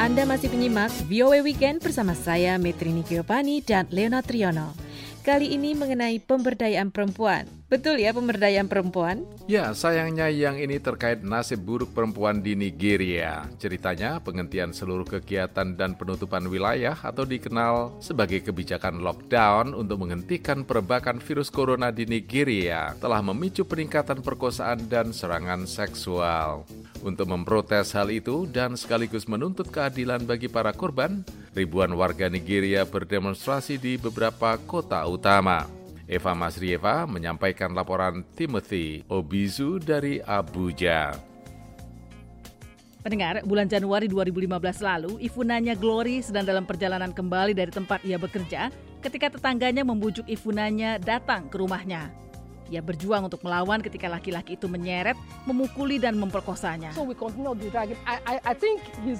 Anda masih menyimak VOA Weekend bersama saya, Metrini Giovanni dan Leona Triono. Kali ini mengenai pemberdayaan perempuan. Betul ya pemberdayaan perempuan? Ya, sayangnya yang ini terkait nasib buruk perempuan di Nigeria. Ceritanya penghentian seluruh kegiatan dan penutupan wilayah atau dikenal sebagai kebijakan lockdown untuk menghentikan perebakan virus corona di Nigeria telah memicu peningkatan perkosaan dan serangan seksual. Untuk memprotes hal itu dan sekaligus menuntut keadilan bagi para korban, ribuan warga Nigeria berdemonstrasi di beberapa kota utama. Eva Masrieva menyampaikan laporan Timothy Obizu dari Abuja. Pendengar, bulan Januari 2015 lalu, Ifunanya Glory sedang dalam perjalanan kembali dari tempat ia bekerja ketika tetangganya membujuk Ifunanya datang ke rumahnya. Ia berjuang untuk melawan ketika laki-laki itu menyeret, memukuli dan memperkosanya. So we continue to drag him. I, I, I think his,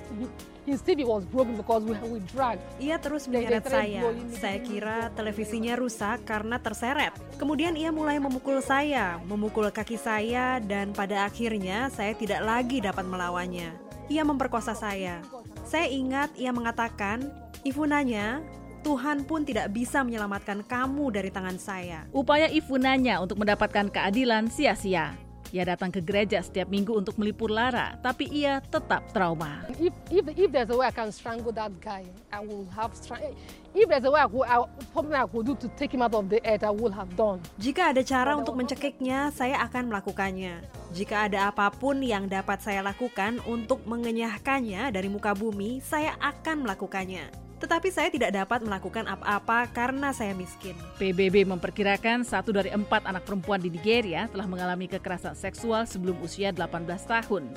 his TV was broken because we, we drag. Ia terus menyeret saya. Saya kira televisinya rusak karena terseret. Kemudian ia mulai memukul saya, memukul kaki saya, dan pada akhirnya saya tidak lagi dapat melawannya. Ia memperkosa saya. Saya ingat ia mengatakan, Ifunanya, Tuhan pun tidak bisa menyelamatkan kamu dari tangan saya. Upaya Ifunanya untuk mendapatkan keadilan sia-sia. Ia datang ke gereja setiap minggu untuk melipur lara, tapi ia tetap trauma. If, if, if there's a way I can strangle that guy, I will have strangle. If there's a way I could, I, something I could do to take him out of the earth, I will have done. Jika ada cara untuk mencekiknya, saya akan melakukannya. Jika ada apa pun yang dapat saya lakukan untuk mengenyahkannya dari muka bumi, saya akan melakukannya tetapi saya tidak dapat melakukan apa-apa karena saya miskin. PBB memperkirakan satu dari empat anak perempuan di Nigeria telah mengalami kekerasan seksual sebelum usia 18 tahun.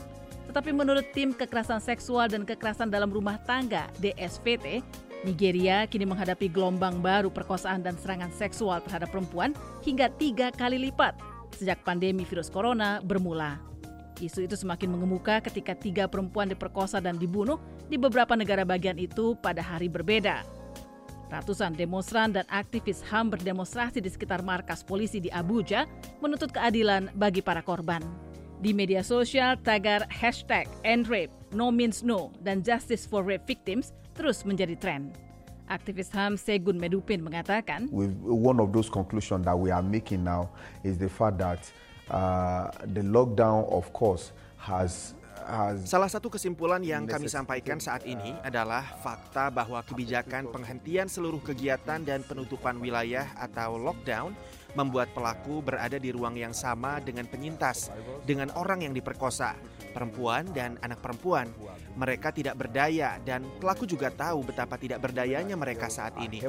Tetapi menurut tim kekerasan seksual dan kekerasan dalam rumah tangga DSPT, Nigeria kini menghadapi gelombang baru perkosaan dan serangan seksual terhadap perempuan hingga tiga kali lipat sejak pandemi virus corona bermula. Isu itu semakin mengemuka ketika tiga perempuan diperkosa dan dibunuh di beberapa negara bagian itu pada hari berbeda. Ratusan demonstran dan aktivis HAM berdemonstrasi di sekitar markas polisi di Abuja menuntut keadilan bagi para korban. Di media sosial, tagar hashtag #endrape, no means no, dan justice for rape victims terus menjadi tren. Aktivis HAM Segun Medupin mengatakan, One of those conclusions that we are making now is the fact that uh, the lockdown, of course, has Salah satu kesimpulan yang kami sampaikan saat ini adalah fakta bahwa kebijakan penghentian seluruh kegiatan dan penutupan wilayah atau lockdown membuat pelaku berada di ruang yang sama dengan penyintas, dengan orang yang diperkosa, perempuan dan anak perempuan. Mereka tidak berdaya dan pelaku juga tahu betapa tidak berdayanya mereka saat ini.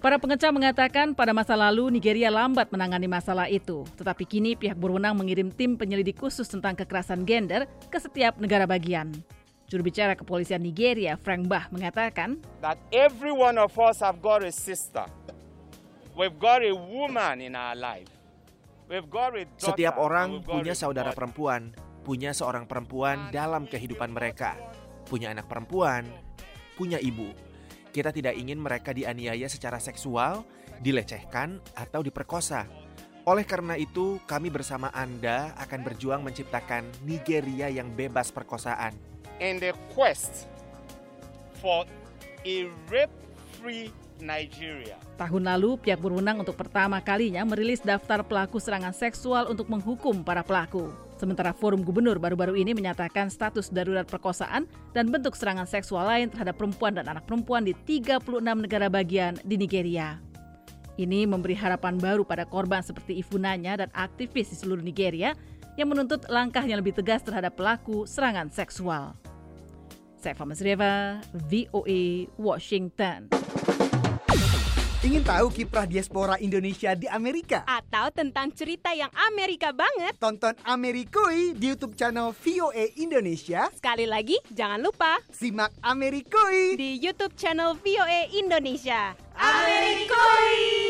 Para pengecam mengatakan pada masa lalu Nigeria lambat menangani masalah itu, tetapi kini pihak berwenang mengirim tim penyelidik khusus tentang kekerasan gender ke setiap negara bagian. Juru bicara kepolisian Nigeria, Frank Bah, mengatakan, That every one of us have got a sister. We've got a woman in our life. We've got a daughter, Setiap orang punya saudara perempuan, punya seorang perempuan dalam kehidupan mereka, punya anak perempuan, punya ibu. Kita tidak ingin mereka dianiaya secara seksual, dilecehkan, atau diperkosa. Oleh karena itu, kami bersama Anda akan berjuang menciptakan Nigeria yang bebas perkosaan in the quest for a rape-free Nigeria. Tahun lalu, pihak berwenang untuk pertama kalinya merilis daftar pelaku serangan seksual untuk menghukum para pelaku. Sementara Forum Gubernur baru-baru ini menyatakan status darurat perkosaan dan bentuk serangan seksual lain terhadap perempuan dan anak perempuan di 36 negara bagian di Nigeria. Ini memberi harapan baru pada korban seperti Ifunanya dan aktivis di seluruh Nigeria yang menuntut langkah yang lebih tegas terhadap pelaku serangan seksual. Saya Fama Masrieva, VOA Washington. Ingin tahu kiprah diaspora Indonesia di Amerika? Atau tentang cerita yang Amerika banget? Tonton Amerikui di YouTube channel VOA Indonesia. Sekali lagi, jangan lupa simak Amerikui di YouTube channel VOA Indonesia. Amerikui!